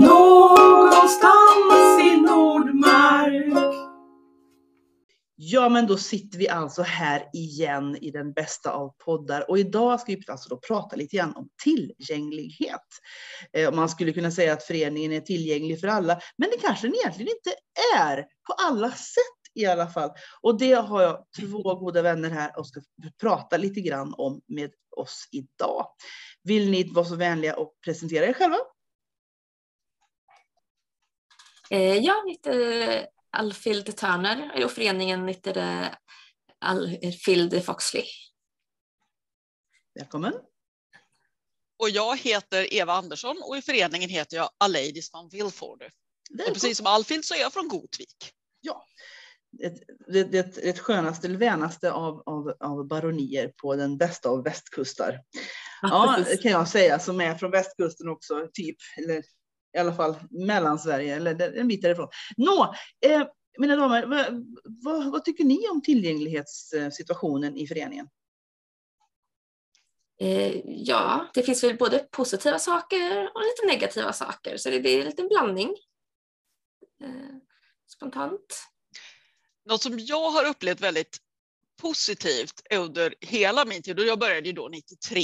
Någonstans i Nordmark. Ja, men då sitter vi alltså här igen i den bästa av poddar och idag ska vi alltså då prata lite grann om tillgänglighet. Eh, man skulle kunna säga att föreningen är tillgänglig för alla, men det kanske den egentligen inte är på alla sätt i alla fall. Och det har jag två goda vänner här och ska prata lite grann om med oss idag. Vill ni vara så vänliga och presentera er själva? Eh, jag heter Alfild Turner och föreningen heter Alfild Foxley. Välkommen. Och jag heter Eva Andersson och i föreningen heter jag A Ladies van Vilford. Och precis som Alfild så är jag från Gotvik. Ja, ett, det, det, det skönaste eller vänaste av, av, av baronier på den bästa av västkustar. Ja, det kan jag säga som är från västkusten också, typ. Eller i alla fall Mellansverige, eller en bit därifrån. Nå, eh, mina damer, vad, vad, vad, tycker ni om tillgänglighetssituationen i föreningen? Eh, ja, det finns väl både positiva saker och lite negativa saker, så det blir en liten blandning. Eh, spontant. Något som jag har upplevt väldigt positivt under hela min tid, och jag började ju då 93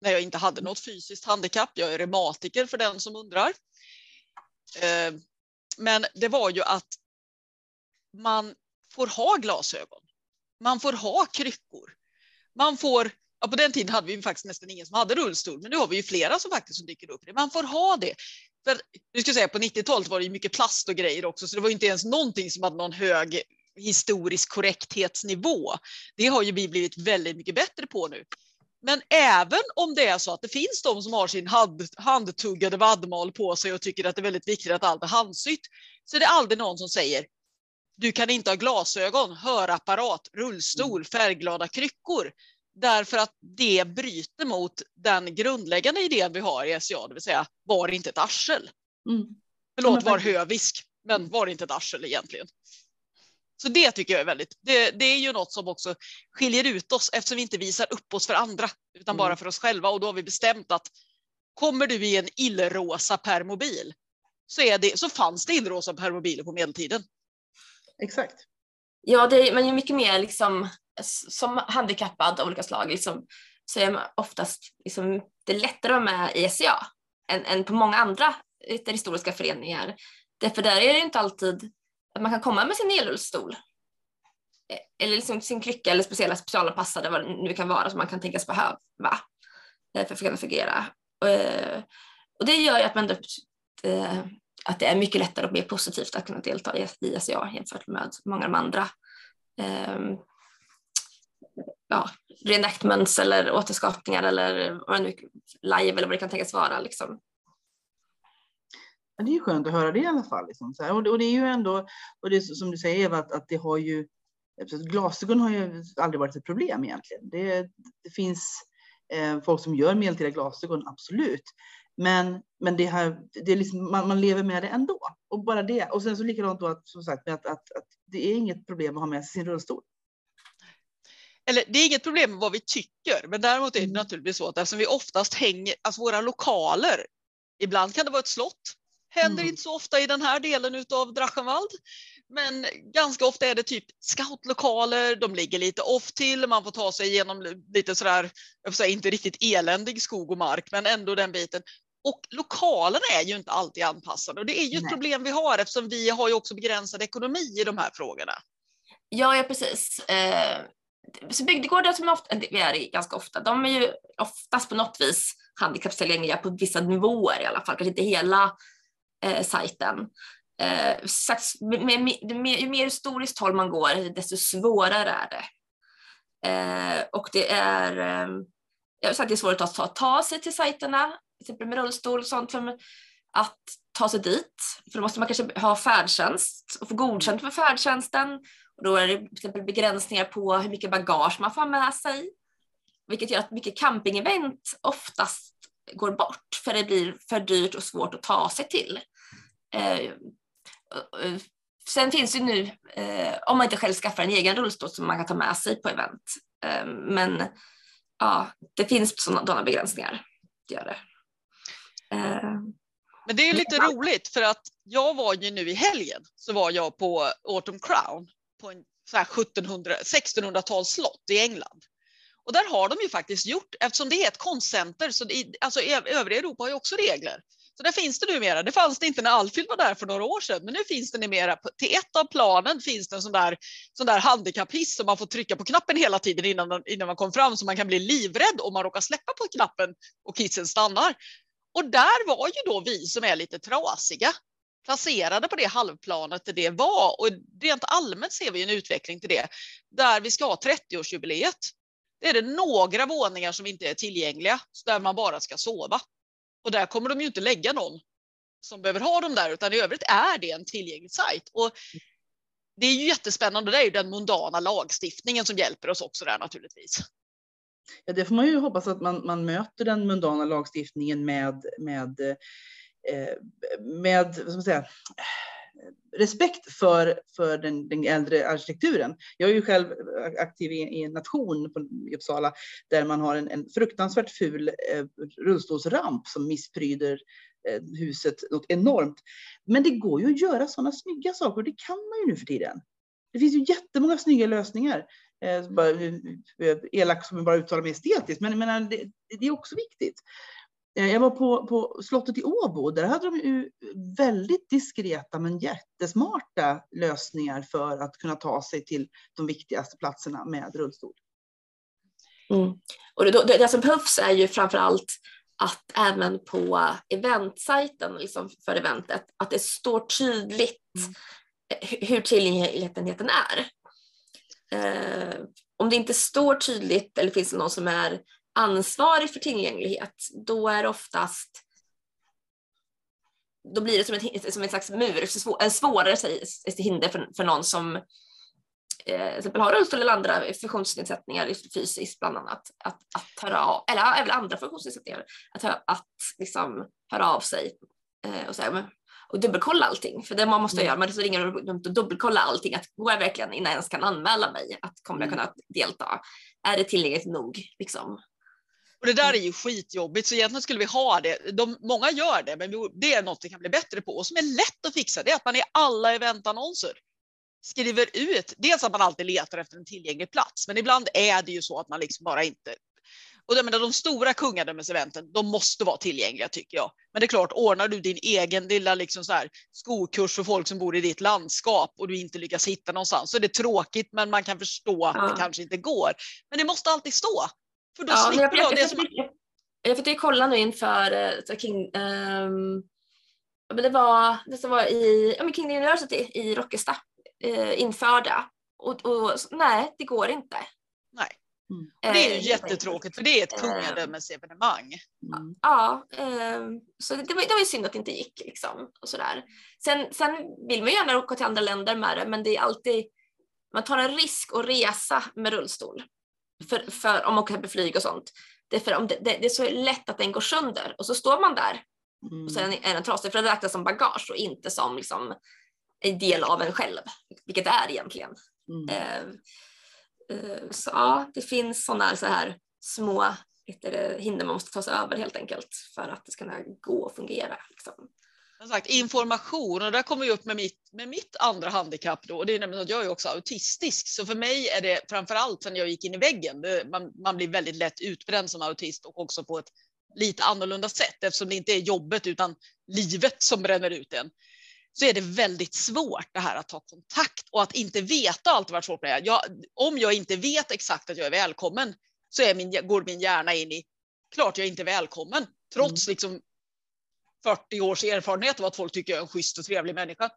när jag inte hade något fysiskt handikapp. Jag är reumatiker för den som undrar. Eh, men det var ju att man får ha glasögon. Man får ha kryckor. Man får, ja, på den tiden hade vi faktiskt nästan ingen som hade rullstol, men nu har vi ju flera som faktiskt som dyker upp. Man får ha det. För, nu ska jag säga, på 90-talet var det ju mycket plast och grejer också, så det var inte ens någonting som hade någon hög historisk korrekthetsnivå. Det har ju vi blivit väldigt mycket bättre på nu. Men även om det är så att det finns de som har sin hand, handtuggade vaddmal på sig och tycker att det är väldigt viktigt att allt är handsytt, så är det aldrig någon som säger du kan inte ha glasögon, hörapparat, rullstol, mm. färgglada kryckor. Därför att det bryter mot den grundläggande idén vi har i SCA, det vill säga var inte ett arsel. Mm. Förlåt, var hövisk, men var inte ett arsel egentligen. Så det tycker jag är väldigt, det, det, är ju något som också skiljer ut oss eftersom vi inte visar upp oss för andra utan mm. bara för oss själva och då har vi bestämt att kommer du i en illrosa permobil så, är det, så fanns det illrosa permobiler på medeltiden. Exakt. Ja, det är, man är mycket mer liksom som handikappad av olika slag liksom, så är man oftast liksom, det är lättare att vara med i SCA än, än på många andra historiska föreningar. Därför där är det inte alltid att man kan komma med sin elrullstol eh, eller liksom sin krycka eller speciella specialanpassade vad det nu kan vara som man kan tänkas behöva eh, för att kunna fungera. Eh, och det gör ju att, man, att det är mycket lättare och mer positivt att kunna delta i SCA jämfört med många av de andra ehm, ja, reenactments eller återskapningar eller vad nu, live eller vad det kan tänkas vara. Liksom det är ju skönt att höra det i alla fall. Liksom, så här. Och, det, och, det, är ju ändå, och det är som du säger Eva, att, att det har ju, glasögon har ju aldrig varit ett problem egentligen. Det, det finns eh, folk som gör medeltida glasögon, absolut. Men, men det, här, det är liksom, man, man, lever med det ändå. Och bara det. Och sen så likadant då att, som sagt, att, att, att det är inget problem att ha med sig sin rullstol. Eller det är inget problem med vad vi tycker, men däremot är det mm. naturligtvis så att eftersom vi oftast hänger, alltså våra lokaler, ibland kan det vara ett slott, Händer mm. inte så ofta i den här delen av Drachenwald. Men ganska ofta är det typ scoutlokaler, de ligger lite off till, man får ta sig igenom lite sådär, jag får säga inte riktigt eländig skog och mark, men ändå den biten. Och lokalerna är ju inte alltid anpassade och det är ju ett Nej. problem vi har eftersom vi har ju också begränsad ekonomi i de här frågorna. Ja, ja precis. Eh, så bygdegårdar som ofta, vi är i ganska ofta, de är ju oftast på något vis handikappstillgängliga på vissa nivåer i alla fall, kanske inte hela eh, sajten. Eh, med, med, med, ju mer historiskt håll man går, desto svårare är det. Eh, och det är, eh, jag sagt, det är svårt att ta, ta sig till sajterna, till exempel med rullstol och sånt, för att ta sig dit. För då måste man kanske ha färdtjänst och få godkänt för färdtjänsten. Och då är det till exempel begränsningar på hur mycket bagage man får med sig. Vilket gör att mycket campingevent oftast går bort för det blir för dyrt och svårt att ta sig till. Eh, sen finns det nu, eh, om man inte själv skaffar en egen rullstol som man kan ta med sig på event. Eh, men ja, det finns sådana begränsningar. Det gör det. Men det är lite roligt för att jag var ju nu i helgen så var jag på Autumn Crown på en så här 1700, 1600-tals slott i England. Och där har de ju faktiskt gjort, eftersom det är ett konstcenter, så det, alltså övriga Europa har ju också regler. Så där finns det numera. Det fanns det inte när Alfhild var där för några år sedan, men nu finns det numera. Till ett av planen finns det en sån där, sån där handikapphiss som man får trycka på knappen hela tiden innan, innan man kommer fram, så man kan bli livrädd om man råkar släppa på knappen och hissen stannar. Och där var ju då vi som är lite trasiga placerade på det halvplanet där det var. Och rent allmänt ser vi en utveckling till det, där vi ska ha 30-årsjubileet. Det är det några våningar som inte är tillgängliga, där man bara ska sova. Och där kommer de ju inte lägga någon som behöver ha dem där, utan i övrigt är det en tillgänglig sajt. Och det är ju jättespännande, det är ju den mundana lagstiftningen som hjälper oss också där naturligtvis. Ja, det får man ju hoppas att man, man möter den mundana lagstiftningen med, med, eh, med vad ska man säga, respekt för, för den, den, äldre arkitekturen. Jag är ju själv aktiv i, i en nation på, i Uppsala där man har en, en fruktansvärt ful eh, rullstolsramp som misspryder eh, huset något enormt. Men det går ju att göra sådana snygga saker och det kan man ju nu för tiden. Det finns ju jättemånga snygga lösningar. Eh, bara, eh, eh, elak som bara uttalar mig estetiskt, men, men eh, det, det är också viktigt. Eh, jag var på, på slottet i Åbo. Där hade de ju väldigt diskreta men jättesmarta lösningar för att kunna ta sig till de viktigaste platserna med rullstol. Mm. Och det, det, det som behövs är ju framför allt att även på eventsajten liksom för eventet, att det står tydligt mm. hur tillgängligheten är. Eh, om det inte står tydligt eller finns det någon som är ansvarig för tillgänglighet, då är det oftast då blir det som, ett, som en slags mur, en svårare hinder för, för någon som eh, till exempel har rullstol eller andra funktionsnedsättningar fysiskt bland annat, att, att höra av, eller även andra funktionsnedsättningar, att, att liksom höra av sig eh, och säga, och dubbelkolla allting, för det man måste mm. göra, man måste ringa och dubbelkolla allting, att går jag verkligen innan jag ens kan anmäla mig, att kommer jag mm. kunna delta? Är det tillräckligt nog? Liksom? Och det där är ju skitjobbigt, så egentligen skulle vi ha det. De, många gör det, men det är något vi kan bli bättre på och som är lätt att fixa. Det är att man i alla eventannonser skriver ut, dels att man alltid letar efter en tillgänglig plats, men ibland är det ju så att man liksom bara inte och jag menar, de stora kungadömeseventen, de måste vara tillgängliga tycker jag. Men det är klart, ordnar du din egen lilla liksom så här, skokurs för folk som bor i ditt landskap och du inte lyckas hitta någonstans så är det tråkigt, men man kan förstå att det kanske inte går. Men det måste alltid stå. För då ja, slipper jag, jag, det som... Jag fick kolla nu inför uh, King, um, men det var, det var i ja, King University i Rockesta uh, införda. Och, och nej, det går inte. Nej. Mm. Det är ju eh, jättetråkigt för det är ett eh, kungadömesevenemang. Mm. Ja, ehm, så det, var, det var ju synd att det inte gick. Liksom, och sådär. Sen, sen vill man gärna åka till andra länder med det, men det är alltid, man tar en risk att resa med rullstol. För, för, om man åker flyg och sånt. Det är, för om det, det, det, är så lätt att den går sönder och så står man där mm. och så är den trasig för det räknas som bagage och inte som liksom, en del av en själv, vilket det är egentligen. Mm. Eh, Eh, så ja, det finns sådana så här små hinder man måste ta sig över helt enkelt för att det ska kunna gå och fungera. Liksom. Sagt, information, och där kommer vi upp med mitt, med mitt andra handikapp då, och det är nämligen att jag är också autistisk, så för mig är det framför allt sen jag gick in i väggen, det, man, man blir väldigt lätt utbränd som autist och också på ett lite annorlunda sätt. Eftersom det inte är jobbet utan livet som bränner ut en. Så är det väldigt svårt det här att ta kontakt och att inte veta allt varit svårt med. Jag, om jag inte vet exakt att jag är välkommen så är min, går min hjärna in i klart jag är inte välkommen. Trots mm. liksom 40 års erfarenhet av att folk tycker jag är en schysst och trevlig människa.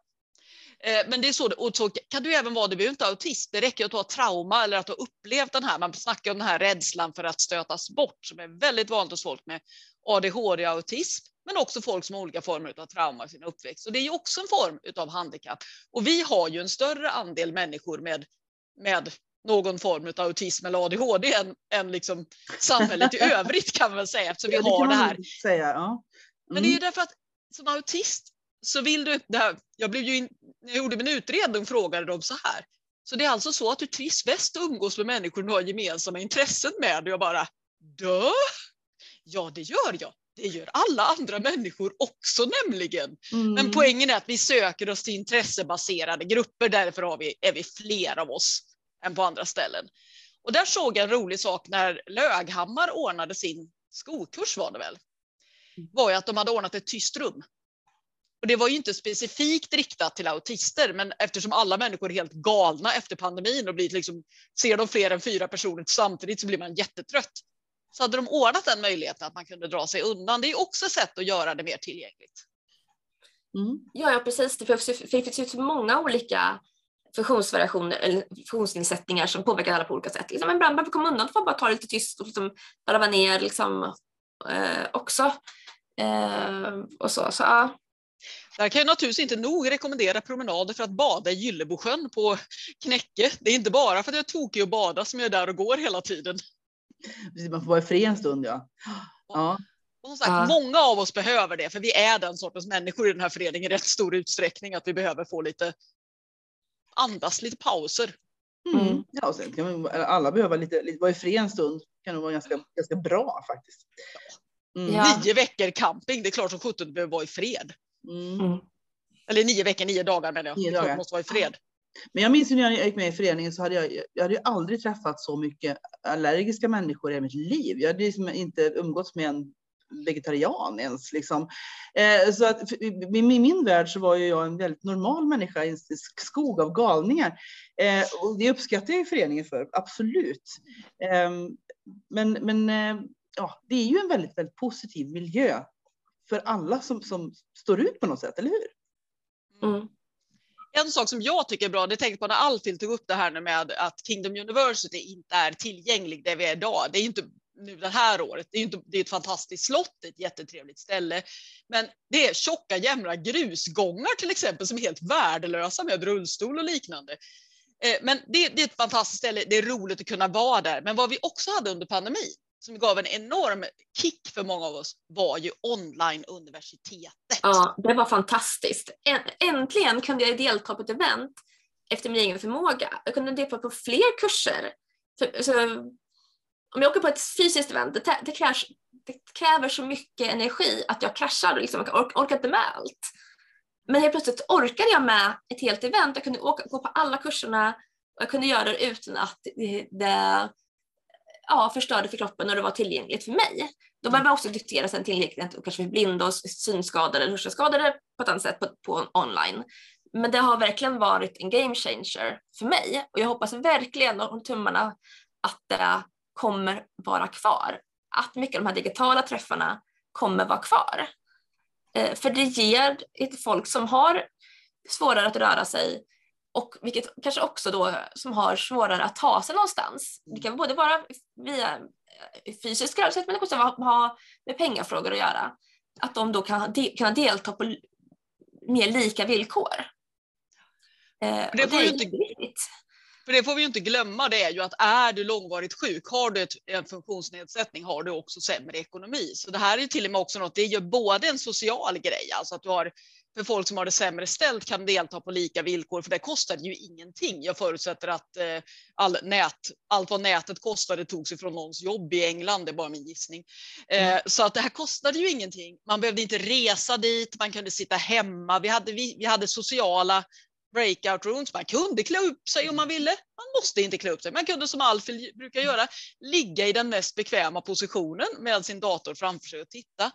Eh, men det är så, och så kan du även vara, du behöver inte autist, det räcker att ha trauma eller att ha upplevt den här, man snackar om den här rädslan för att stötas bort som är väldigt vanligt hos folk med ADHD och autism men också folk som har olika former av trauma i sin uppväxt. Och det är ju också en form av handikapp. Och vi har ju en större andel människor med, med någon form av autism eller ADHD än, än liksom samhället i övrigt kan man säga eftersom vi har det här. Säga, ja. Mm. Men det är ju därför att som autist så vill du, det här, jag blev ju, in, när jag gjorde min utredning frågade de så här. Så det är alltså så att du trivs bäst att umgås med människor du har gemensamma intressen med? Och jag bara, dö? Ja, det gör jag. Det gör alla andra människor också nämligen. Mm. Men poängen är att vi söker oss till intressebaserade grupper, därför har vi, är vi fler av oss än på andra ställen. Och där såg jag en rolig sak när Löghammar ordnade sin skolkurs var det väl, var ju att de hade ordnat ett tyst rum. Och det var ju inte specifikt riktat till autister, men eftersom alla människor är helt galna efter pandemin och blir liksom, ser de fler än fyra personer samtidigt så blir man jättetrött. Så hade de ordnat den möjligheten att man kunde dra sig undan. Det är också ett sätt att göra det mer tillgängligt. Mm. Ja, ja precis. Det finns, ju- så många olika funktionsvariationer eller funktionsnedsättningar som påverkar alla på olika sätt. Liksom, ibland behöver vi komma undan för att bara ta det lite tyst och liksom varva ner liksom, eh, också. Eh, och så, så ja. Där kan jag naturligtvis inte nog rekommendera promenader för att bada i Gyllebosjön på Knäcke. Det är inte bara för att jag är tokig och bada som jag är där och går hela tiden. Man får vara i fred en stund ja. ja. Och som sagt, Ja. många av oss behöver det, för vi är den sortens människor i den här föreningen i rätt stor utsträckning, att vi behöver få lite andas, lite pauser. Mm. Mm. ja och sen kan man, alla behöva lite, lite vara i fred en stund. kan nog vara ganska, ganska bra faktiskt. Mm. Ja. Nio veckor camping, det är klart som sjutton du behöver vara i fred. Mm. Mm. Eller nio veckor, nio dagar menar jag. Nio dagar. du måste vara i fred. Men jag minns ju när jag gick med i föreningen så hade jag, jag hade ju aldrig träffat så mycket allergiska människor i mitt liv. Jag hade liksom inte umgåtts med en vegetarian ens. Liksom. Eh, så att, i min, min värld så var ju jag en väldigt normal människa i en skog av galningar. Eh, och det uppskattar jag i föreningen för, absolut. Eh, men men eh, ja, det är ju en väldigt, väldigt positiv miljö för alla som, som står ut på något sätt, eller hur? Mm. En sak som jag tycker är bra, det tänkte på när Alfhild tog upp det här nu med att Kingdom University inte är tillgänglig där vi är idag. Det är ju inte nu det här året. Det är ju inte, det är ett fantastiskt slott, ett jättetrevligt ställe. Men det är tjocka jämra grusgångar till exempel som är helt värdelösa med rullstol och liknande. Eh, Men det, det är ett fantastiskt ställe. Det är roligt att kunna vara där. Men vad vi också hade under pandemin som gav en enorm kick för många av oss var ju online-universitetet. Ja, det var fantastiskt. Äntligen kunde jag delta på ett event efter min egen förmåga. Jag kunde delta på fler kurser. För, så, om jag åker på ett fysiskt event, det, det, krävs, det kräver så mycket energi att jag kraschar och liksom, ork, orkar inte med allt. Men helt plötsligt orkade jag med ett helt event. Jag kunde åka, gå på alla kurserna och jag kunde göra det utan att det, det ja, förstörde för kroppen och det var tillgängligt för mig. Då behöver man också diktera sen tillgänglighet och kanske för blinda och synskadade eller hörselskadade på ett annat sätt på, på online. Men det har verkligen varit en game changer för mig och jag hoppas verkligen och håller tummarna att det kommer vara kvar. Att mycket av de här digitala träffarna kommer vara kvar. Eh, För det ger folk som har svårare att röra sig och vilket kanske också då som har svårare att ta sig någonstans. Det kan både vara via eh, fysisk rörelse men det kan också ha med pengafrågor att göra. Att de då kan kunna delta på mer lika villkor. Eh, Det det är inte- jätteviktigt. För det får vi ju inte glömma, det är ju att är du långvarigt sjuk, har du ett, en funktionsnedsättning, har du också sämre ekonomi. Så det här är ju till och med också något, det är ju både en social grej, alltså att du har för folk som har det sämre ställt kan delta på lika villkor, för det kostar ju ingenting. Jag förutsätter att eh, all nät, allt vad nätet kostade togs ifrån någons jobb i England, det är bara min gissning. Eh, så att det här kostade ju ingenting. Man behövde inte resa dit, man kunde sitta hemma. Vi hade, vi, vi hade sociala breakout rooms. Man kunde klä upp sig om man ville. Man måste inte klä upp sig. Man kunde som Alfred brukar göra ligga i den mest bekväma positionen med sin dator framför sig och titta.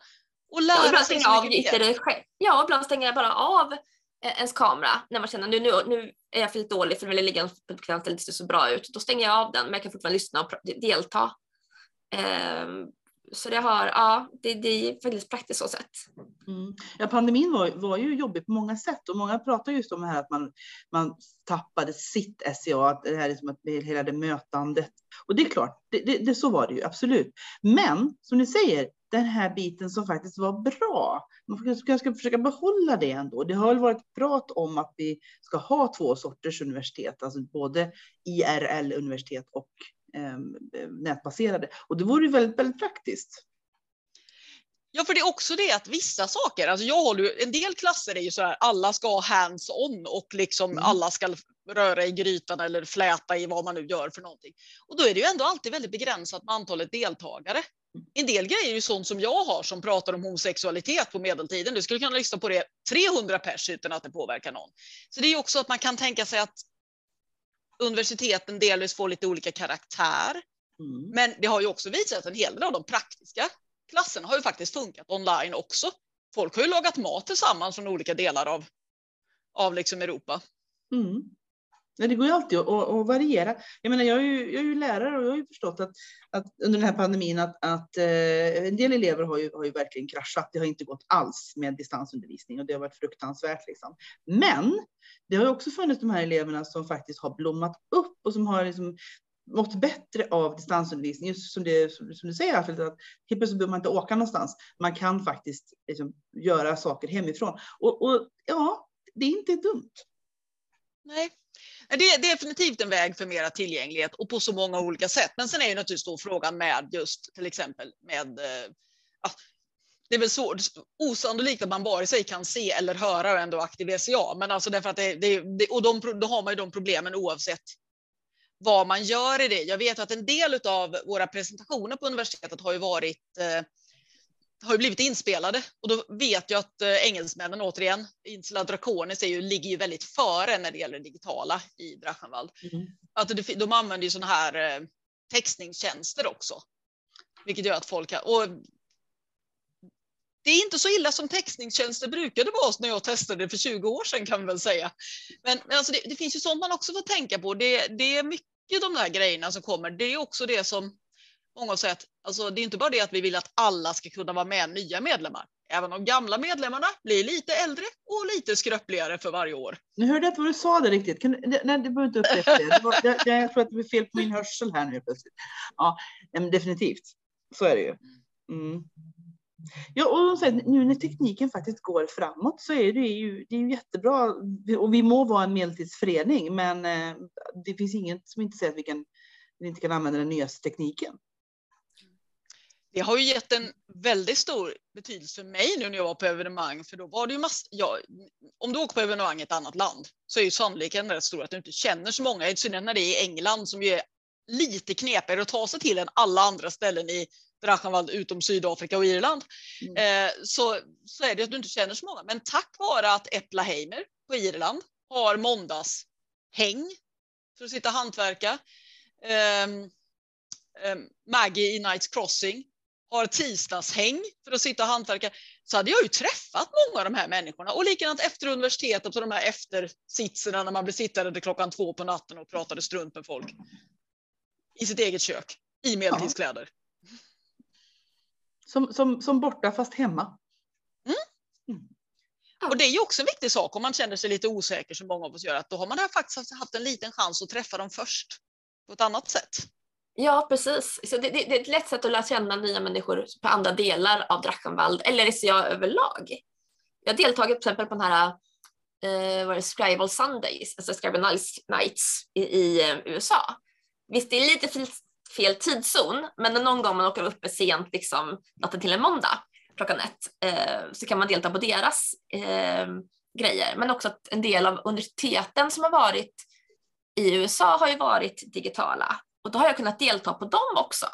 Och Ja, lära ibland sig stänger så jag av mycket mer. yttre själv. Ja, ibland stänger jag bara av eh, ens kamera när man känner nu, nu, nu är jag för lite dålig för nu vill jag ligga på ett bekvämt ställe, det ser så bra ut. Då stänger jag av den men jag kan fortfarande lyssna och delta. Ehm, så det har, ja, det, det är väldigt praktiskt så sätt. Mm. Ja, pandemin var, var ju jobbig på många sätt och många pratar just om det här att man, man tappade sitt SCA, att det här är som att det- hela det mötandet. Och det är klart, det, det, det, så var det ju absolut. Men som ni säger, den här biten som faktiskt var bra. Man ska, ska försöka behålla det ändå. Det har väl varit prat om att vi ska ha två sorters universitet, alltså både IRL-universitet och ehm, eh, nätbaserade. Och det vore ju väldigt, väldigt praktiskt. Ja, för det är också det att vissa saker, alltså jag håller ju, en del klasser är ju så här, alla ska ha hands-on och liksom Mm. alla ska röra i grytan eller fläta i vad man nu gör för någonting. Och då är det ju ändå alltid väldigt begränsat med antalet deltagare. En del grejer är ju sånt som jag har som pratar om homosexualitet på medeltiden. Du skulle kunna lyssna på det 300 pers utan att det påverkar någon. Så det är också att man kan tänka sig att universiteten delvis får lite olika karaktär. Mm. Men det har ju också visat en hel del av de praktiska klasserna har ju faktiskt funkat online också. Folk har ju lagat mat tillsammans från olika delar av, av liksom Europa. Mm. Det går ju alltid att, att, att variera. Jag menar, jag är, ju, jag är ju lärare och jag har ju förstått att, att under den här pandemin att, att eh, en del elever har ju, har ju verkligen kraschat. Det har inte gått alls med distansundervisning och det har varit fruktansvärt. Liksom. Men det har ju också funnits de här eleverna som faktiskt har blommat upp och som har liksom mått bättre av distansundervisning. Just som, det, som, som du säger, Alfred, att helt plötsligt behöver man inte åka någonstans. Man kan faktiskt liksom, göra saker hemifrån. Och, och ja, det är inte dumt. Nej, det är definitivt en väg för mera tillgänglighet och på så många olika sätt. Men sen är ju naturligtvis då frågan med just till exempel med ja, det är väl så, osannolikt att man vare sig kan se eller höra och ändå aktiv SCA. Men alltså därför att det, det, det och de, då har man ju de problemen oavsett vad man gör i det. Jag vet att en del av våra presentationer på universitetet har ju varit eh, har ju blivit inspelade och då vet jag att eh, engelsmännen återigen, Insula Draconis är ju, ligger ju väldigt före när det gäller det digitala i Drachenwald. Mm. Att det, de använder ju sådana här eh, textningstjänster också, vilket gör att folk kan, och det är inte så illa som textningstjänster brukade vara när jag testade för 20 år sedan kan man väl säga. Men, men alltså det, det, finns ju sånt man också får tänka på. Det, det är mycket de där grejerna som kommer. Det är också det som många säger att alltså, det är inte bara det att vi vill att alla ska kunna vara med nya medlemmar. Även de gamla medlemmarna blir lite äldre och lite skröpligare för varje år. Nu hörde jag inte vad du sa det riktigt. Kan, nej, du behöver inte upprepa det. det, var, det. Jag tror att det blev fel på min hörsel här nu plötsligt. Ja, definitivt. Så är det ju. Mm. Ja, och sen, nu när tekniken faktiskt går framåt så är det ju, det är ju jättebra. Och vi må vara en medeltidsförening, men eh, det finns inget som inte säger att vi, kan, vi inte kan använda den nyaste tekniken. Det har ju gett en väldigt stor betydelse för mig nu när jag var på evenemang, för då var det ju massor. Ja, om du åker på evenemang i ett annat land så är ju sannolikheten rätt stor att du inte känner så många, i synnerhet när det är i England som ju är lite knepigare att ta sig till än alla andra ställen i Drachenwald utom Sydafrika och Irland. Mm. Eh, så, så är det att du inte känner så många. Men tack vare att Epla Heimer på Irland har måndagshäng för att sitta och hantverka. Eh, eh, Maggie i Knights Crossing har tisdagshäng för att sitta och hantverka. Så hade jag ju träffat många av de här människorna. Och likadant efter universitetet och de här eftersitserna när man blev sittande till klockan två på natten och pratade strunt med folk. I sitt eget kök, i medeltidskläder. Som, som, som borta fast hemma. Mm. Mm. Och det är ju också en viktig sak om man känner sig lite osäker som många av oss gör, att då har man faktiskt haft en liten chans att träffa dem först på ett annat sätt. Ja, precis. Så det, det, det är ett lätt sätt att lära känna nya människor på andra delar av Drachenwald, eller SCA överlag. Jag har deltagit till exempel på den här eh, var det Scribble Sundays, alltså Scribble Nights i, i eh, USA. Visst, det är lite fel tidszon, men någon gång man åker uppe sent, liksom natten till en måndag klockan ett, eh, så kan man delta på deras eh, grejer. Men också att en del av universiteten som har varit i USA har ju varit digitala och då har jag kunnat delta på dem också,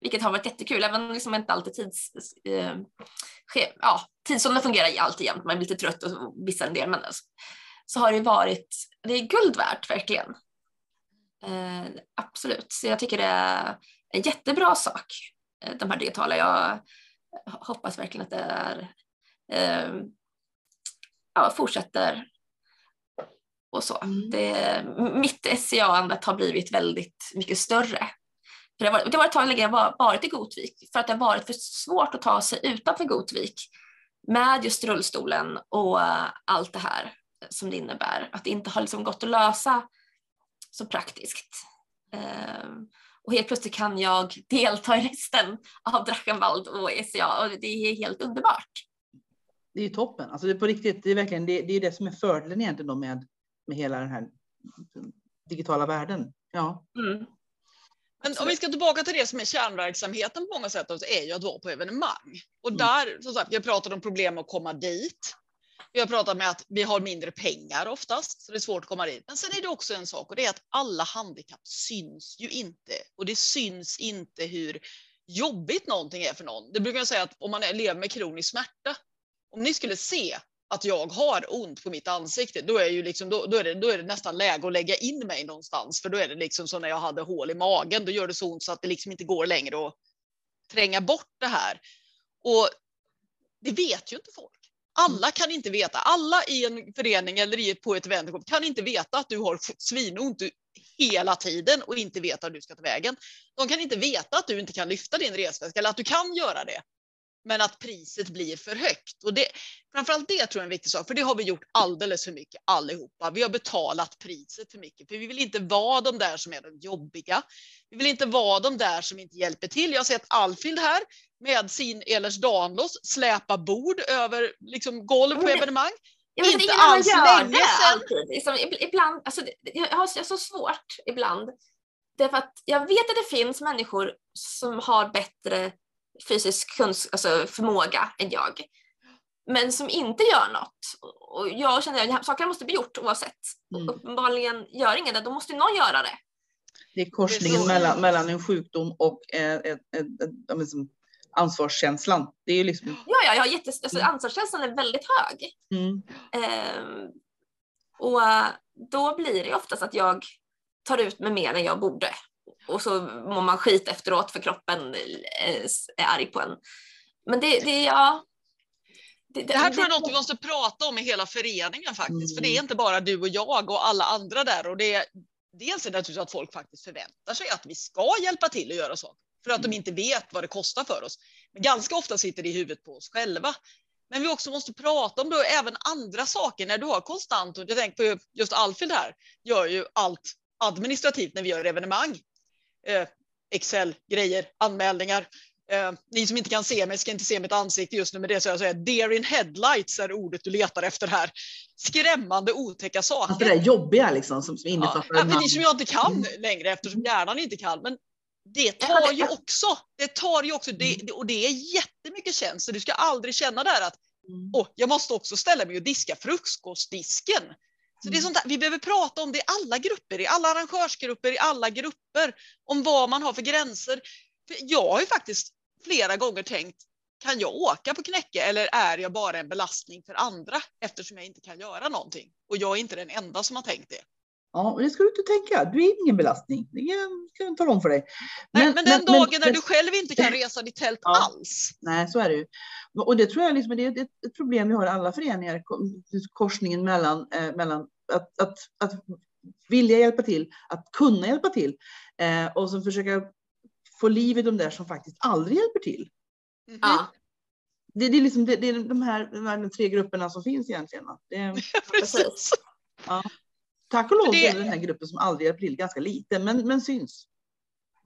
vilket har varit jättekul, även om liksom inte alltid tids, eh, ja, tidszonen fungerar alltid jämt, man blir lite trött och vissa en del, men så har det varit, det är guld värt verkligen. Eh, absolut, så jag tycker det är en jättebra sak, eh, de här digitala. Jag hoppas verkligen att det är, eh, ja, fortsätter och så. Mm. Det, mitt SCA-andet har blivit väldigt mycket större. För det, var, det var ett tag länge jag varit i Gotvik för att det har varit för svårt att ta sig utanför Gotvik med just rullstolen och allt det här som det innebär. Att det inte har liksom gått att lösa så praktiskt. Ehm, och helt plötsligt kan jag delta i resten av Drachenwald och SCA och det är helt underbart. Det är ju toppen. Alltså det är på riktigt, det är verkligen det, det är det som är fördelen egentligen då med, med hela den här digitala världen. Ja. Mm. Men om vi ska tillbaka till det som är kärnverksamheten på många sätt, så är ju att vara på evenemang. Och mm. där, som sagt, jag pratade om problem att komma dit. Vi har pratat med att vi har mindre pengar oftast, så det är svårt att komma dit. Men sen är det också en sak och det är att alla handikapp syns ju inte. Och det syns inte hur jobbigt någonting är för någon. Det brukar jag säga att om man lever med kronisk smärta, om ni skulle se att jag har ont på mitt ansikte, då är, ju liksom, då, då, är det, då är det nästan läge att lägga in mig någonstans. För då är det liksom som när jag hade hål i magen, då gör det så ont så att det liksom inte går längre att tränga bort det här. Och det vet ju inte folk. Mm. Alla kan inte veta, alla i en förening eller på ett event kan inte veta att du har svinont hela tiden och inte vet att du ska ta vägen. De kan inte veta att du inte kan lyfta din resväska eller att du kan göra det men att priset blir för högt. Och det, framförallt det tror jag är en viktig sak, för det har vi gjort alldeles för mycket allihopa. Vi har betalat priset för mycket, för vi vill inte vara de där som är de jobbiga. Vi vill inte vara de där som inte hjälper till. Jag har sett Alfhild här med sin Ehlers Danlos släpa bord över liksom, golv på evenemang. Ja, men inte alls länge sedan. Liksom, ibland, alltså, jag har så svårt ibland. Därför att jag vet att det finns människor som har bättre fysisk kunsk alltså förmåga än jag. Men som inte gör något. Och jag känner att sakerna måste bli gjort oavsett. Mm. Uppenbarligen gör ingen det, då måste någon göra det. Det är korsningen det är mellan, mellan en sjukdom och ett, ett, ett, ett liksom ansvarskänslan. Det är liksom... Ja, ja, ja jättes, alltså, mm. ansvarskänslan är väldigt hög. Mm. Ehm, och då blir det oftast att jag tar ut mig mer än jag borde och så mår man skit efteråt för kroppen är arg på en. Men det, det ja. Det, det här tror jag är något vi måste prata om i hela föreningen faktiskt, mm. för det är mm. inte bara du och jag och alla andra där och det dels är det naturligtvis att folk faktiskt förväntar sig att vi ska hjälpa till att göra saker för att de mm. inte vet vad det kostar för oss. Men ganska ofta sitter det i huvudet på oss själva. Men vi också måste prata om då även andra saker när du har konstant, och jag tänker på just Alfhild här, gör ju allt administrativt när vi gör evenemang eh, Excel-grejer, anmälningar. Eh, ni som inte kan se mig ska inte se mitt ansikte just nu, men det så jag säger deer in headlights är ordet du letar efter här. Skrämmande otäcka saker. Alltså det där jobbiga liksom som, som innefattar ja, namn. som jag inte kan längre eftersom hjärnan inte kan. Men det tar ju också, det tar ju också, det, och det är jättemycket tjänster. Du ska aldrig känna där att mm. oh, jag måste också ställa mig och diska frukostdisken. Så det är mm. sånt där, vi behöver prata om det i alla grupper, i alla arrangörsgrupper, i alla grupper, om vad man har för gränser. För jag har ju faktiskt flera gånger tänkt, kan jag åka på Knäcke eller är jag bara en belastning för andra eftersom jag inte kan göra någonting? Och jag är inte den enda som har tänkt det. Ja, det ska du inte tänka. Du är ingen belastning. Det kan jag tala om för dig. Men, nej, men den men, dagen men, när du själv inte kan resa ditt tält ja, alls. Nej, så är det ju. Och det tror jag liksom, det är ett, ett problem vi har i alla föreningar, korsningen mellan, eh, mellan att, att, att vilja hjälpa till, att kunna hjälpa till eh, och så försöka få liv i de där som faktiskt aldrig hjälper till. Mm. Ja. Det, det, är liksom, det, det, är de här, de här tre grupperna som finns egentligen. Det, ja, precis. Ja. Tack och lov är den här gruppen som aldrig hjälper till ganska lite, men, men syns.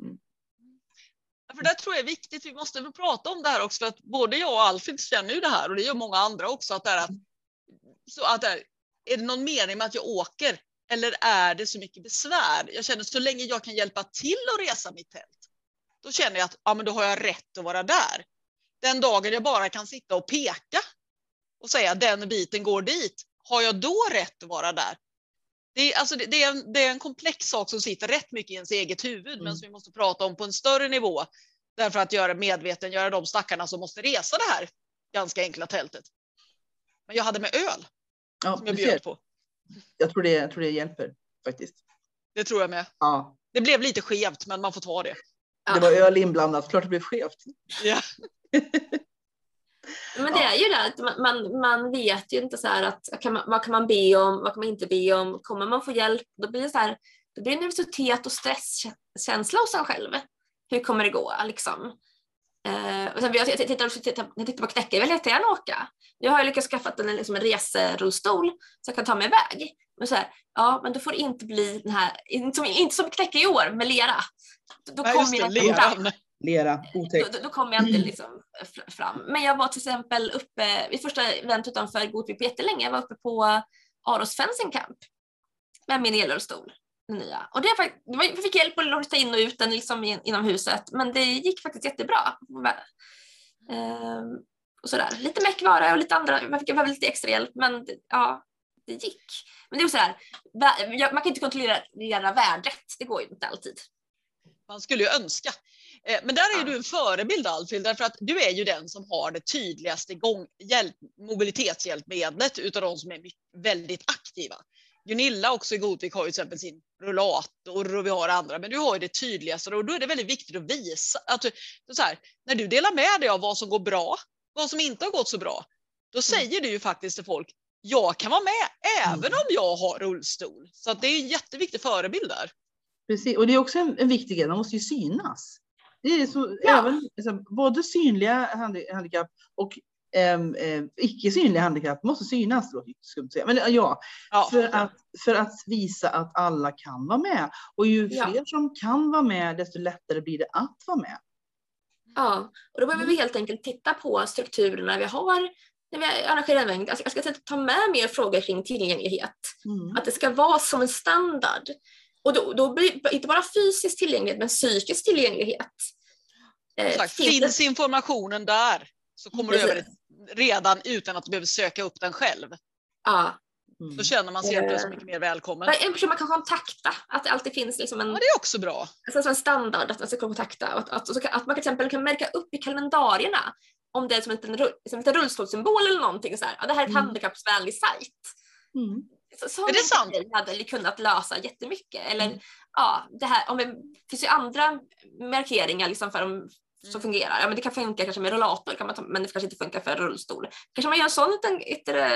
Mm. För det tror jag är viktigt, vi måste prata om det här också, för att både jag och Alfred känner ju det här och det gör många andra också, att det är att, så att det är, är det någon mening med att jag åker eller är det så mycket besvär? Jag känner så länge jag kan hjälpa till att resa mitt tält, då känner jag att ja, men då har jag rätt att vara där. Den dagen jag bara kan sitta och peka och säga den biten går dit, har jag då rätt att vara där? Det är, alltså, det, är en, det är en komplex sak som sitter rätt mycket i ens eget huvud, mm. men som vi måste prata om på en större nivå. Därför att göra medveten, göra de stackarna som måste resa det här ganska enkla tältet. Men jag hade med öl ja, som jag bjöd på. Jag tror, det, jag tror det hjälper faktiskt. Det tror jag med. Ja. Det blev lite skevt, men man får ta det. Det var öl inblandat, klart det blev skevt. Ja. Men det är ju det att man, man vet ju inte så att kan man, vad kan man be om, vad kan man inte be om, kommer man få hjälp, då blir det så här, då blir det nervositet och stresskänsla hos en själv. Hur kommer det gå liksom? Eh, och sen, jag, tittar, tittar, tittar, jag tittar på Knäcke, jag vill jättegärna åka. Jag har ju lyckats skaffa en, liksom en reserullstol så jag kan ta mig iväg. Men så här, ja, men då får det inte bli den här, inte som, inte som Knäcke i år med lera. Då, då kommer jag inte fram. Lera, otäckt. Då, då kommer jag inte liksom fram. Men jag var till exempel uppe, vid första event utanför Gotvik på jättelänge, jag var uppe på Aros Fencing Camp med min elrullstol den nya. Och det, var, vi fick hjälp att ta in och ut den liksom inom huset, men det gick faktiskt jättebra. Ehm, och sådär. Lite meckvara och lite andra, man fick behöva lite extra hjälp, men det, ja, det gick. Men det är så här, man kan inte kontrollera värdet, det går ju inte alltid. Man skulle ju önska. Eh, Men där är du en förebild Alfhild, därför att du är ju den som har det tydligaste gång, hjälp, mobilitetshjälpmedlet utav de som är väldigt aktiva. Gunilla också i Godvik har ju till exempel sin rullator och vi har andra, men du har ju det tydligaste och då är det väldigt viktigt att visa att du, så här, när du delar med dig av vad som går bra, vad som inte har gått så bra, då säger du ju faktiskt till folk, jag kan vara med även om jag har rullstol. Så det är en jätteviktig förebild där. Precis, och det är också en, en viktig grej, de måste ju synas. Det är så, Ja. även, alltså, både synliga handi- handikapp och ehm, eh, icke synliga handikapp måste synas. Då, skumt säga. Men ja, Ja. för, att, för att visa att alla kan vara med. Och ju Ja. fler som kan vara med, desto lättare blir det att vara med. Ja, och då behöver vi helt enkelt titta på strukturerna vi har när vi arrangerar event. Alltså, jag ska ta med mer frågor kring tillgänglighet. Mm. Att det ska vara som en standard. Och då, då blir det inte bara fysisk tillgänglighet, men psykisk tillgänglighet. Eh, finns informationen där så kommer du Precis. över det redan utan att du behöver söka upp den själv. Ja. Mm. Då känner man sig helt Eh. plötsligt mycket mer välkommen. En person man kan kontakta, att det alltid finns liksom en, Ja, det är också bra. alltså en standard att man ska kontakta. Att, att, kan- att man till exempel kan märka upp i kalendarierna om det är som en, liten som en rullstolssymbol eller någonting så här. Ja, det här är ett Mm. handikappsvänlig sajt. Mm. Så, så Är det sant? hade kunnat lösa jättemycket. Eller Mm. ja, det här, om det finns ju andra markeringar liksom för dem som fungerar. Ja, men det kan funka kanske med rullator, kan man ta, men det kanske inte funkar för rullstol. Kanske man gör en sån liten yttre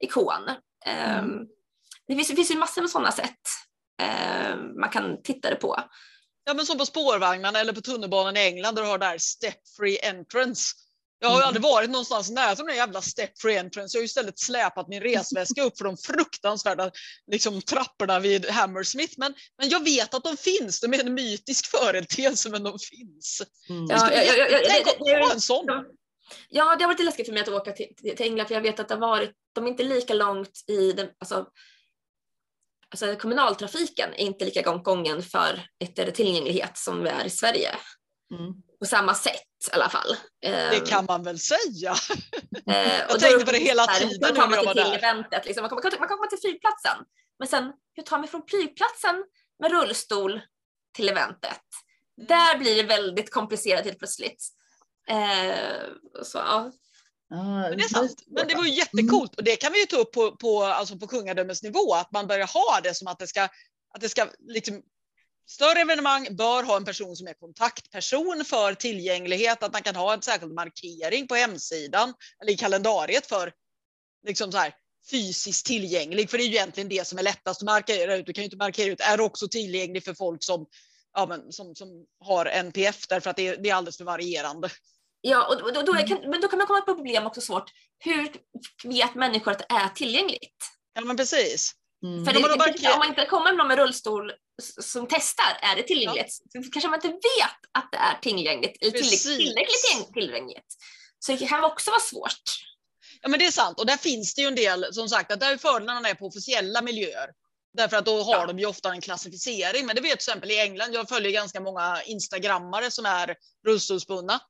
ikon. Mm. det, finns, det finns ju massor med sådana sätt ehm, man kan titta det på. Ja, men som på spårvagnarna eller på tunnelbanan i England där du har där step free entrance. Jag har ju Mm. aldrig varit någonstans nära den där jävla step free entrance. Jag har ju istället släpat min resväska upp för de fruktansvärda liksom, trapporna vid Hammersmith. Men, men jag vet att de finns. De är en mytisk företeelse, men de finns. Mm. Ja, ja, ja, ja, ja, Tänk det- att det- det- ha en sån. Ja, det har varit läskigt för mig att åka till, till England för jag vet att det har varit, de är inte lika långt i den, alltså, alltså kommunaltrafiken är inte lika långt gången för ett tillgänglighet som vi är i Sverige. Mm. På samma sätt i alla fall. Det kan man väl säga. Eh, Jag och tänkte på det hela här, tiden när jag var till där. eventet? Liksom. Man, kommer, man kommer komma till flygplatsen. Men sen, hur tar man från flygplatsen med rullstol till eventet? Mm. Där blir det väldigt komplicerat helt plötsligt. Eh, så, ja. Ja, Men det är sant. Men det var ju jättecoolt och det kan vi ju ta upp på, på, alltså på kungadömesnivå, att man börjar ha det som att det ska, att det ska liksom, större evenemang bör ha en person som är kontaktperson för tillgänglighet, att man kan ha en särskild markering på hemsidan eller i kalendariet för liksom så här, fysiskt tillgänglig, för det är ju egentligen det som är lättast att markera ut. Du kan ju inte markera ut, är också tillgänglig för folk som, ja, men, som, som har NPF, därför att det är, det är alldeles för varierande. Ja, och då, då kan, men då kan man komma på problem också svårt. Hur vet människor att det är tillgängligt? Ja men precis. Mm. För det, då marker- om man inte kommer med någon med rullstol som testar, är det tillgängligt? Så kanske man inte vet att det är tillgängligt, eller tillräckligt, tillräckligt tillgäng- tillgängligt. Så det kan också vara svårt. Ja men det är sant och där finns det ju en del som sagt att där är fördelarna är på officiella miljöer. Därför att då har Ja. de ju ofta en klassificering. Men det vet till exempel i England, jag följer ganska många instagrammare som är rullstolsbundna.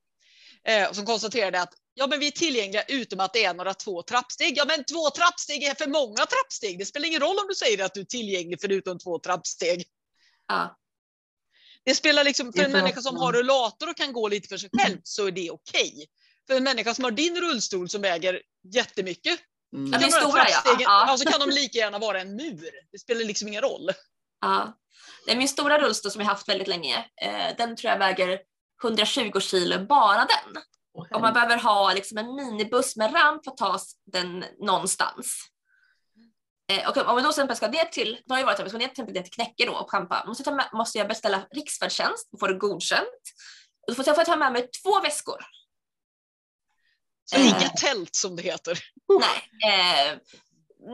Eh, som konstaterade att ja, men vi är tillgängliga utom att det är några två trappsteg. Ja men två trappsteg är för många trappsteg. Det spelar ingen roll om du säger att du är tillgänglig förutom två trappsteg. Ja. Det spelar liksom, för en människa som har rullator och kan gå lite för sig själv så är det okej. För en människa som har din rullstol som väger jättemycket Mm. Ja, kan det är stora, ja. Ja. ja, så kan de lika gärna vara en mur. Det spelar liksom ingen roll. Ja. Det är min stora rullstol som jag haft väldigt länge. Eh, den tror jag väger 120 kilo, bara den. Åh, Och man behöver ha liksom en minibuss med ramp för att ta den någonstans. Eh, och om man då till exempel ska ner till, då har jag varit där, ska ner till, ner till Knäcke då och campa, måste, ta med, måste jag beställa riksfärdtjänst och få det godkänt. Och då får jag, får jag ta med mig två väskor. Så Eh. tält som det heter. Nej. Eh,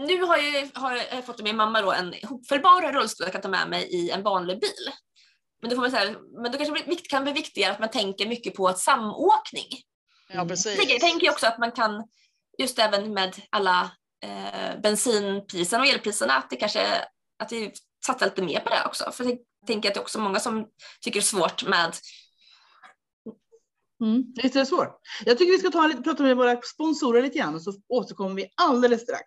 nu har jag, har jag fått av min mamma då en hopfällbar rullstol jag kan ta med mig i en vanlig bil. Men då, får man säga, men då kanske det kan bli viktigare att man tänker mycket på ett samåkning. Ja, precis. Jag tänker också att man kan, just även med alla eh, bensinpriserna och elpriserna, att det kanske att vi satsar lite mer på det också. För jag tänker att det är också många som tycker det är svårt med Mm, visst är det svårt. Jag tycker vi ska ta lite, prata med våra sponsorer lite grann och så återkommer vi alldeles strax.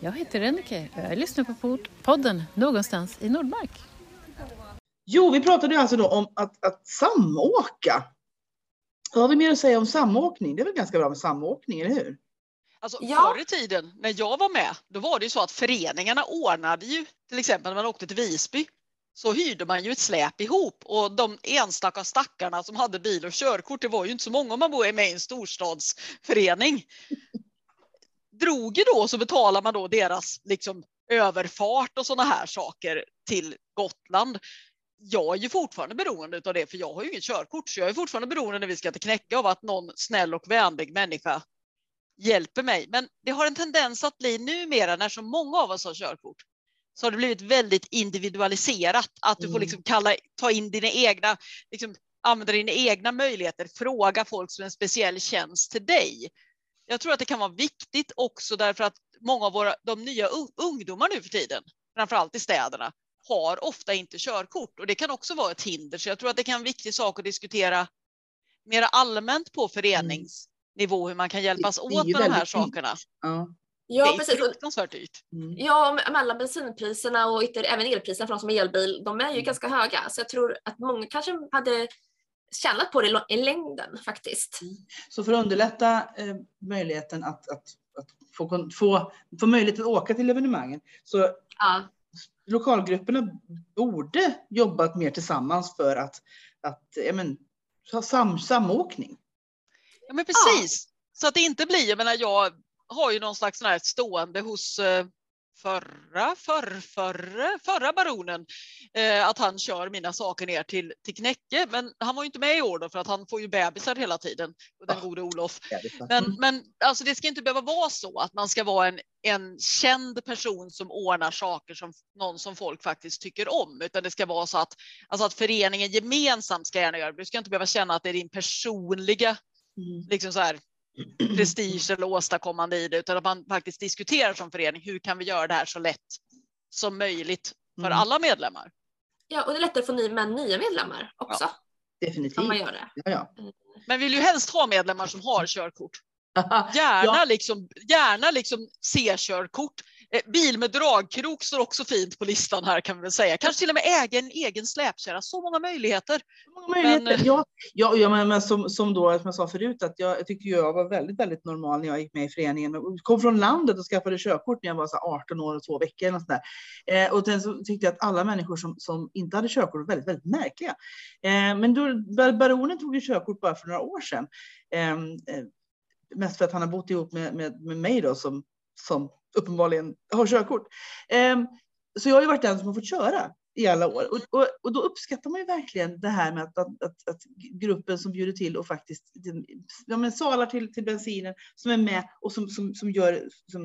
Jag heter Rennike och jag lyssnar på pod- podden Någonstans i Nordmark. Jo, vi pratade ju alltså då om att, att samåka. Vad har vi mer att säga om samåkning? Det är väl ganska bra med samåkning, eller hur? Alltså, Ja. Förr i tiden när jag var med, då var det ju så att föreningarna ordnade ju, till exempel när man åkte till Visby, så hyrde man ju ett släp ihop och de enstaka stackarna som hade bil och körkort, det var ju inte så många om man bor med i en storstadsförening. Drog ju då så betalar man då deras liksom överfart och sådana här saker till Gotland. Jag är ju fortfarande beroende av det för jag har ju inget körkort så jag är fortfarande beroende när vi ska till Knäcke av att någon snäll och vänlig människa hjälper mig. Men det har en tendens att bli numera när så många av oss har körkort så har det blivit väldigt individualiserat. Att du får Mm. liksom kalla, ta in dina egna, liksom, använda dina egna möjligheter, fråga folk som en speciell tjänst till dig. Jag tror att det kan vara viktigt också därför att många av våra, de nya un- ungdomar nu för tiden, framförallt i städerna, har ofta inte körkort och det kan också vara ett hinder. Så jag tror att det kan vara en viktig sak att diskutera mer allmänt på föreningsnivå hur man kan hjälpas Mm. Åt med de här sakerna. Ja. Ja, det är precis. Fruktansvärt dyrt. Mm. Ja, mellan bensinpriserna och ytter, även elpriserna för de som har elbil, de är ju Mm. ganska höga. Så jag tror att många kanske hade tjänat på det i längden faktiskt. Så för att underlätta eh, möjligheten att, att, att få, få, få möjlighet att åka till evenemangen så Ja, lokalgrupperna borde jobbat mer tillsammans för att, att ja, men, ha sam, samåkning. Ja, men precis. Så att det inte blir, jag menar jag har ju någon slags sån här stående hos eh, förra, förr, förra, förra baronen eh, att han kör mina saker ner till, till Knäcke. Men han var ju inte med i år då för att han får ju bebisar hela tiden, den gode Olof. Men, Men, men alltså det ska inte behöva vara så att man ska vara en, en känd person som ordnar saker som någon som folk faktiskt tycker om, utan det ska vara så att, alltså att föreningen gemensamt ska gärna göra det. Du ska inte behöva känna att det är din personliga mm, liksom så här, prestige eller åstadkommande i det, utan att man faktiskt diskuterar som förening. Hur kan vi göra det här så lätt som möjligt för Mm. alla medlemmar? ja, och det är lättare att få ny, med nya medlemmar också definitivt. om man gör det. Ja, ja. Men vill ju helst ha medlemmar som har körkort. Gärna Ja. liksom, gärna liksom C-körkort. Eh, bil med dragkrok står också fint på listan här kan vi väl säga. Kanske till och med äga en egen släpkärra. Så många möjligheter. Så många möjligheter. Men, eh, ja, ja, ja, men, men som, som, då, som jag sa förut, att jag, jag tyckte jag var väldigt, väldigt normal när jag gick med i föreningen. Jag kom från landet och skaffade körkort när jag var så här 18 år och två veckor. Eller sånt där. Eh, och sen så tyckte jag att alla människor som, som inte hade körkort var väldigt, väldigt märkliga. Eh, men då, bar- baronen tog ju körkort bara för några år sedan. Eh, eh, mest för att han har bott ihop med, med, med mig då, som, som uppenbarligen har körkort. Eh, så jag har ju varit den som har fått köra i alla år. Och, och, och då uppskattar man ju verkligen det här med att, att, att, att gruppen som bjuder till och faktiskt ja, men salar till, till bensinen, som är med och som, som, som gör som,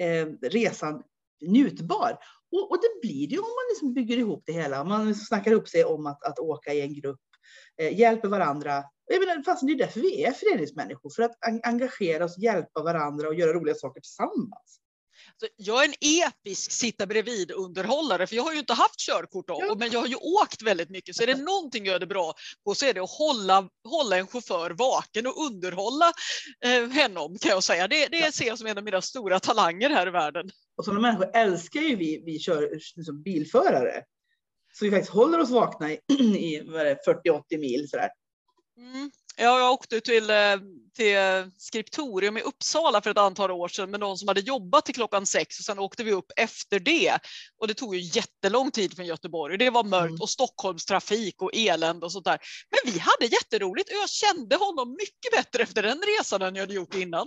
eh, resan njutbar. Och, och det blir det ju om man liksom bygger ihop det hela. Om Man liksom snackar upp sig om att, att åka i en grupp, eh, hjälper varandra. Jag menar, fast det är därför vi är föreningsmänniskor, för att engagera oss, hjälpa varandra och göra roliga saker tillsammans. Så jag är en episk sitta bredvid underhållare för jag har ju inte haft körkort då, men jag har ju åkt väldigt mycket. Så är det någonting jag gör det bra på så är det att hålla, hålla en chaufför vaken och underhålla eh, honom kan jag säga. Det, det ser jag som en av mina stora talanger här i världen. Och sådana människor älskar ju vi, vi kör, liksom bilförare. Så vi faktiskt håller oss vakna i, i vad är det, 40-80 mil sådär. Mm. Ja, jag åkte till, eh, till Skriptorium i Uppsala för ett antal år sedan med någon som hade jobbat till klockan sex och sen åkte vi upp efter det. Och det tog ju jättelång tid från Göteborg. Det var mörkt Mm. och Stockholmstrafik och elände och sånt där. Men vi hade jätteroligt och jag kände honom mycket bättre efter den resan än jag hade gjort innan.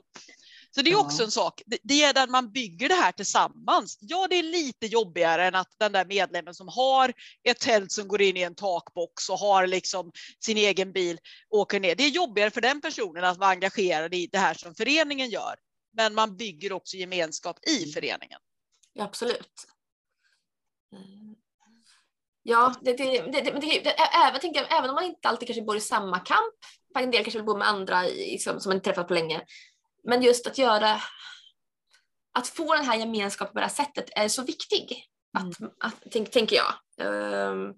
Så det är också en sak. Det- är där man bygger det här tillsammans. Ja, det är lite jobbigare än att den där medlemmen som har ett tält som går in i en takbox och har liksom sin egen bil åker ner. Det är jobbigare för den personen att vara engagerad i det här som föreningen gör. Men man bygger också gemenskap i föreningen. Ja, absolut. Mm. Ja, det, det, det, det, även, tänker även om man inte alltid kanske bor i samma kamp, en del kanske vill bo med andra i, liksom, som man inte träffat på länge, men just att göra, att få den här gemenskapen på det här sättet är så viktig, att, att, tänk, tänker jag. Ehm,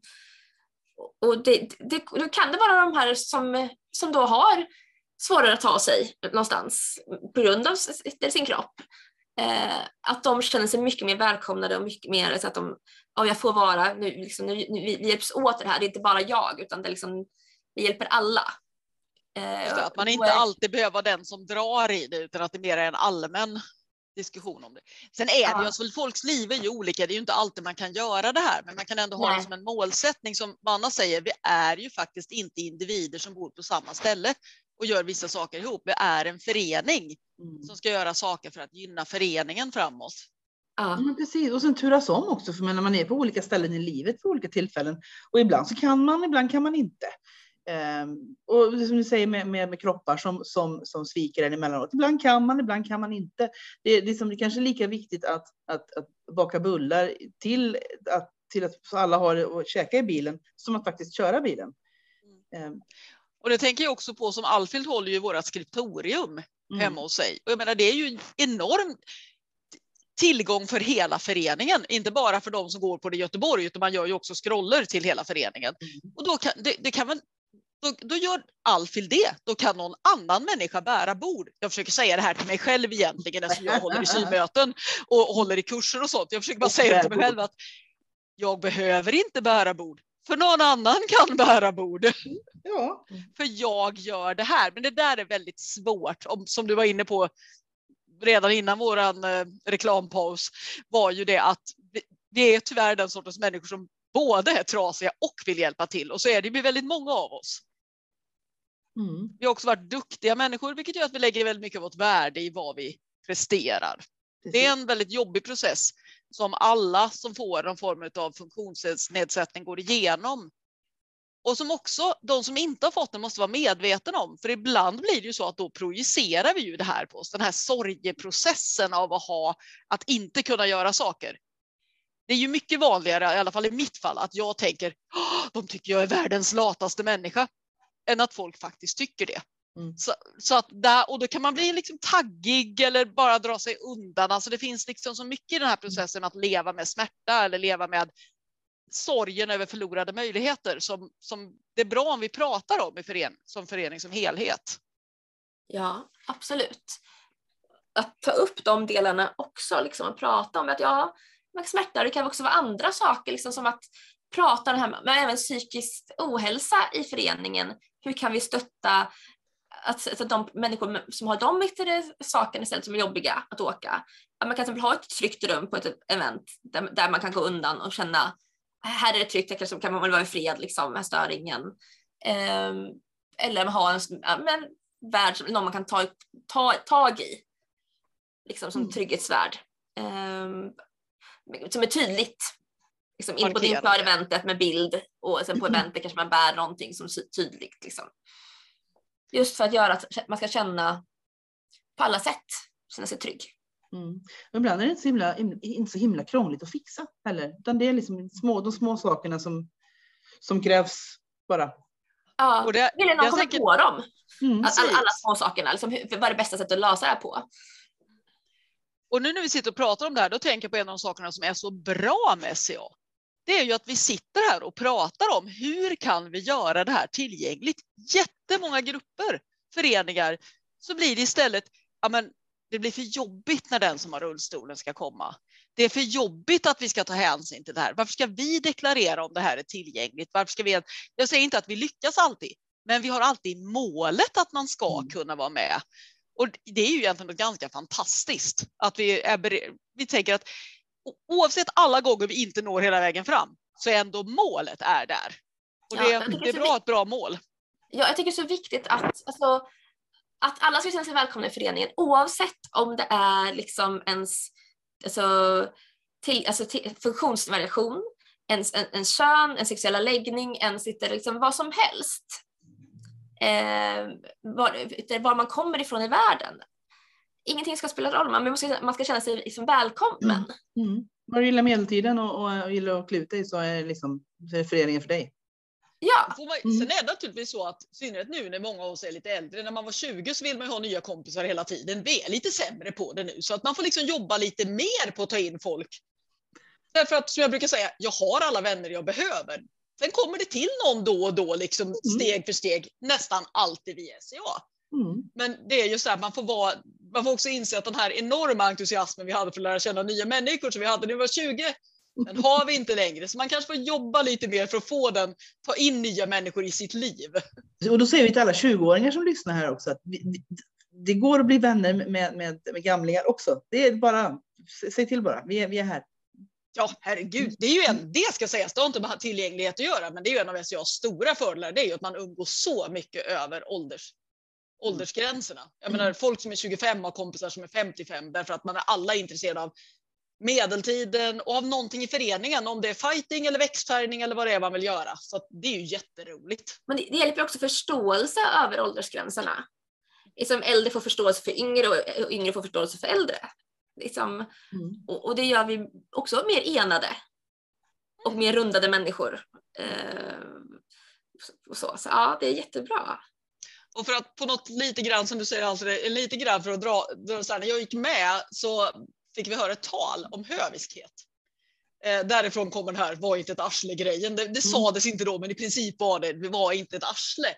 och det, det, då kan det vara de här som, som då har svårare att ta sig någonstans på grund av sin kropp. Eh, att de känner sig mycket mer välkomnade och mycket mer så att de, ja, jag får vara, nu, liksom, nu, nu, vi hjälps åt det här, det är inte bara jag utan det liksom, vi hjälper alla. Eh, att man inte alltid behöver vara den som drar i det utan att det mer är en allmän diskussion om det. Sen är det ju, alltså, folks liv är ju olika, det är ju inte alltid man kan göra det här, men man kan ändå ha det som en målsättning som Anna säger, vi är ju faktiskt inte individer som bor på samma ställe och gör vissa saker ihop. Vi är en förening mm. som ska göra saker för att gynna föreningen framåt. Ja. Men precis, och sen turas om också, för när man är på olika ställen i livet vid olika tillfällen. Och ibland så kan man, ibland kan man inte. Um, och som du säger med, med, med, kroppar som, som, som sviker en emellanåt. Ibland kan man, ibland kan man inte. Det, är, liksom, det är kanske lika viktigt att, att, att baka bullar till att, till att alla har att käka i bilen som att faktiskt köra bilen. Um, och det tänker jag också på som Alfhild håller ju vårat skriptorium mm. hemma hos sig. Och jag menar, det är ju en enorm tillgång för hela föreningen, inte bara för de som går på det i Göteborg, utan man gör ju också scroller till hela föreningen. Mm. Och då kan, det, det kan väl då, då gör Alfhild det. Då kan någon annan människa bära bord. Jag försöker säga det här till mig själv egentligen eftersom jag håller i synmöten och håller i kurser och sånt. Jag försöker bara säga till mig själv att jag behöver inte bära bord. För någon annan kan bära bord. Ja. För jag gör det här. Men det där är väldigt svårt. Om, som du var inne på redan innan våran eh, reklampaus var ju det att vi är tyvärr den sortens människor som både är trasiga och vill hjälpa till. Och så är det ju väldigt många av oss. Mm. Vi har också varit duktiga människor, vilket gör att vi lägger väldigt mycket av vårt värde i vad vi presterar. Precis. Det är en väldigt jobbig process som alla som får någon form av funktionsnedsättning går igenom. Och som också de som inte har fått det måste vara medvetna om. För ibland blir det ju så att då projicerar vi ju det här på oss. Den här sorgeprocessen av att ha, att inte kunna göra saker. Det är ju mycket vanligare, i alla fall i mitt fall, att jag tänker de tycker jag är världens lataste människa. Än att folk faktiskt tycker det. Mm. Så, så, att där, och då kan man bli liksom taggig eller bara dra sig undan. Alltså det finns liksom så mycket i den här processen att leva med smärta eller leva med sorgen över förlorade möjligheter som, som det är bra om vi pratar om i fören, som förening som helhet. Ja, absolut. Att ta upp de delarna också, liksom att prata om att ja, smärta, det kan också vara andra saker, liksom som att prata om det här, men även psykisk ohälsa i föreningen. Hur kan vi stötta att, att de människor som har de viktigare sakerna istället som är jobbiga att åka, att man kan till exempel ha ett tryggt rum på ett event där, där man kan gå undan och känna här är det tryggt, här kan man väl vara i fred, liksom, här stör ingen. Um, eller ha en men, värld som någon man kan ta, ta tag i, liksom som mm. trygghetsvärd. Um, som är tydligt. Liksom, in på inför eventet med bild och sen på mm. eventet kanske man bär någonting som är tydligt. Liksom. Just för att göra att man ska känna på alla sätt, känna sig trygg. Mm. Men ibland är det inte så, himla, inte så himla krångligt att fixa heller, utan det är liksom små, de små sakerna som, som krävs bara. Ja, och det, vill någon komma tänker... på dem? Mm, alla, alla små sakerna, liksom, vad är det bästa sättet att lösa det här på? Och nu när vi sitter och pratar om det här, då tänker jag på en av de sakerna som är så bra med SCA. Det är ju att vi sitter här och pratar om hur kan vi göra det här tillgängligt? Jättemånga grupper, föreningar, så blir det istället, ja men det blir för jobbigt när den som har rullstolen ska komma. Det är för jobbigt att vi ska ta hänsyn till det här. Varför ska vi deklarera om det här är tillgängligt? Varför ska vi... Jag säger inte att vi lyckas alltid, men vi har alltid målet att man ska mm. kunna vara med. Och det är ju egentligen ganska fantastiskt att vi är Vi tänker att oavsett alla gånger vi inte når hela vägen fram så ändå målet är där. Och det, ja, det är bra, ett bra mål. Ja, jag tycker det är så viktigt att, alltså, att alla ska känna sig välkomna i föreningen oavsett om det är liksom ens alltså, till, alltså, till, funktionsvariation, ens, en, en kön, en sexuella läggning, ens liksom vad som helst eh, var, var, man kommer ifrån i världen. Ingenting ska spela roll, man, måste, man ska känna sig liksom välkommen. Mm. Mm. Vad du gillar medeltiden och, och gillar att klä ut dig så är, liksom, så är föreningen för dig. Ja. Man, sen är det naturligtvis så att, i synnerhet nu när många av oss är lite äldre, när man var 20 så vill man ju ha nya kompisar hela tiden. Vi är lite sämre på det nu, så att man får liksom jobba lite mer på att ta in folk. Därför att som jag brukar säga, jag har alla vänner jag behöver. Sen kommer det till någon då och då, liksom mm. steg för steg, nästan alltid via SCA. Mm. Men det är ju så här, man får, vara, man får också inse att den här enorma entusiasmen vi hade för att lära känna nya människor som vi hade när vi var 20, den har vi inte längre. Så man kanske får jobba lite mer för att få den, ta in nya människor i sitt liv. Och då säger vi till alla 20-åringar som lyssnar här också att vi, det går att bli vänner med, med, med gamlingar också. Det är bara, säg till bara, vi är, vi är här. Ja, herregud, det är ju en, det ska sägas, det har inte med tillgänglighet att göra, men det är ju en av SCAs stora fördelar, det är ju att man umgås så mycket över ålders, åldersgränserna. Jag menar, folk som är 25 har kompisar som är 55 därför att man är alla intresserade av medeltiden och av någonting i föreningen, om det är fighting eller växtfärgning eller vad det är man vill göra. Så det är ju jätteroligt. Men det, det hjälper också förståelse över åldersgränserna. Liksom äldre får förståelse för yngre och yngre får förståelse för äldre. Liksom, mm. och, och, det gör vi också mer enade och mer rundade människor. Eh, och så. så ja, det är jättebra. Och för att på något lite grann som du säger, alltså, lite grann för att dra, dra så här, när jag gick med så fick vi höra ett tal om höviskhet. Eh, därifrån kommer den här var inte ett arsle-grejen. Det, det mm. sades inte då, men i princip var det, det var inte ett arsle.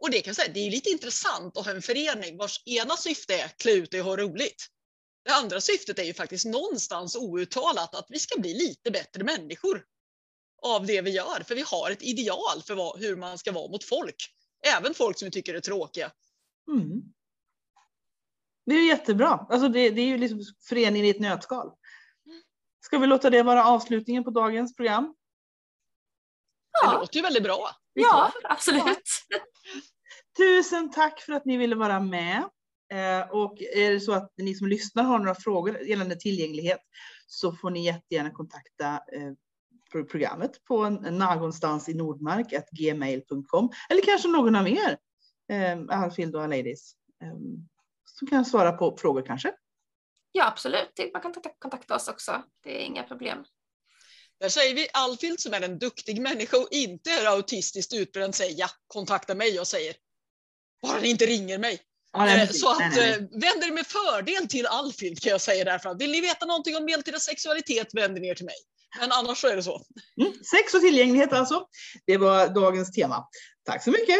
Och det kan jag säga, det är lite intressant att ha en förening vars ena syfte är klä ut dig och ha roligt. Det andra syftet är ju faktiskt någonstans outtalat att vi ska bli lite bättre människor av det vi gör. För vi har ett ideal för vad, hur man ska vara mot folk. Även folk som vi tycker är tråkiga. Mm. Det är jättebra. Alltså det, det är ju liksom föreningen i ett nötskal. Ska vi låta det vara avslutningen på dagens program? Ja. Det låter ju väldigt bra. Ja, absolut. Ja. Tusen tack för att ni ville vara med. Eh, och är det så att ni som lyssnar har några frågor gällande tillgänglighet så får ni jättegärna kontakta eh, programmet på någonstans i Nordmark gmail.com eller kanske någon av er, eh, Alfild och Ladies, som kan svara på frågor kanske. Ja, absolut. Man kan kontakta oss också. Det är inga problem. Där säger vi Alfild som är en duktig människa och inte är autistiskt utbränd säger ja, kontakta mig och säger bara ni inte ringer mig. Ja, nej, så att. Eh, vänd er med fördel till Alfild kan jag säga därför. Vill ni veta någonting om medeltida sexualitet vänder ni er till mig. Men annars så är det så. Mm, sex och tillgänglighet alltså. Det var dagens tema. Tack så mycket.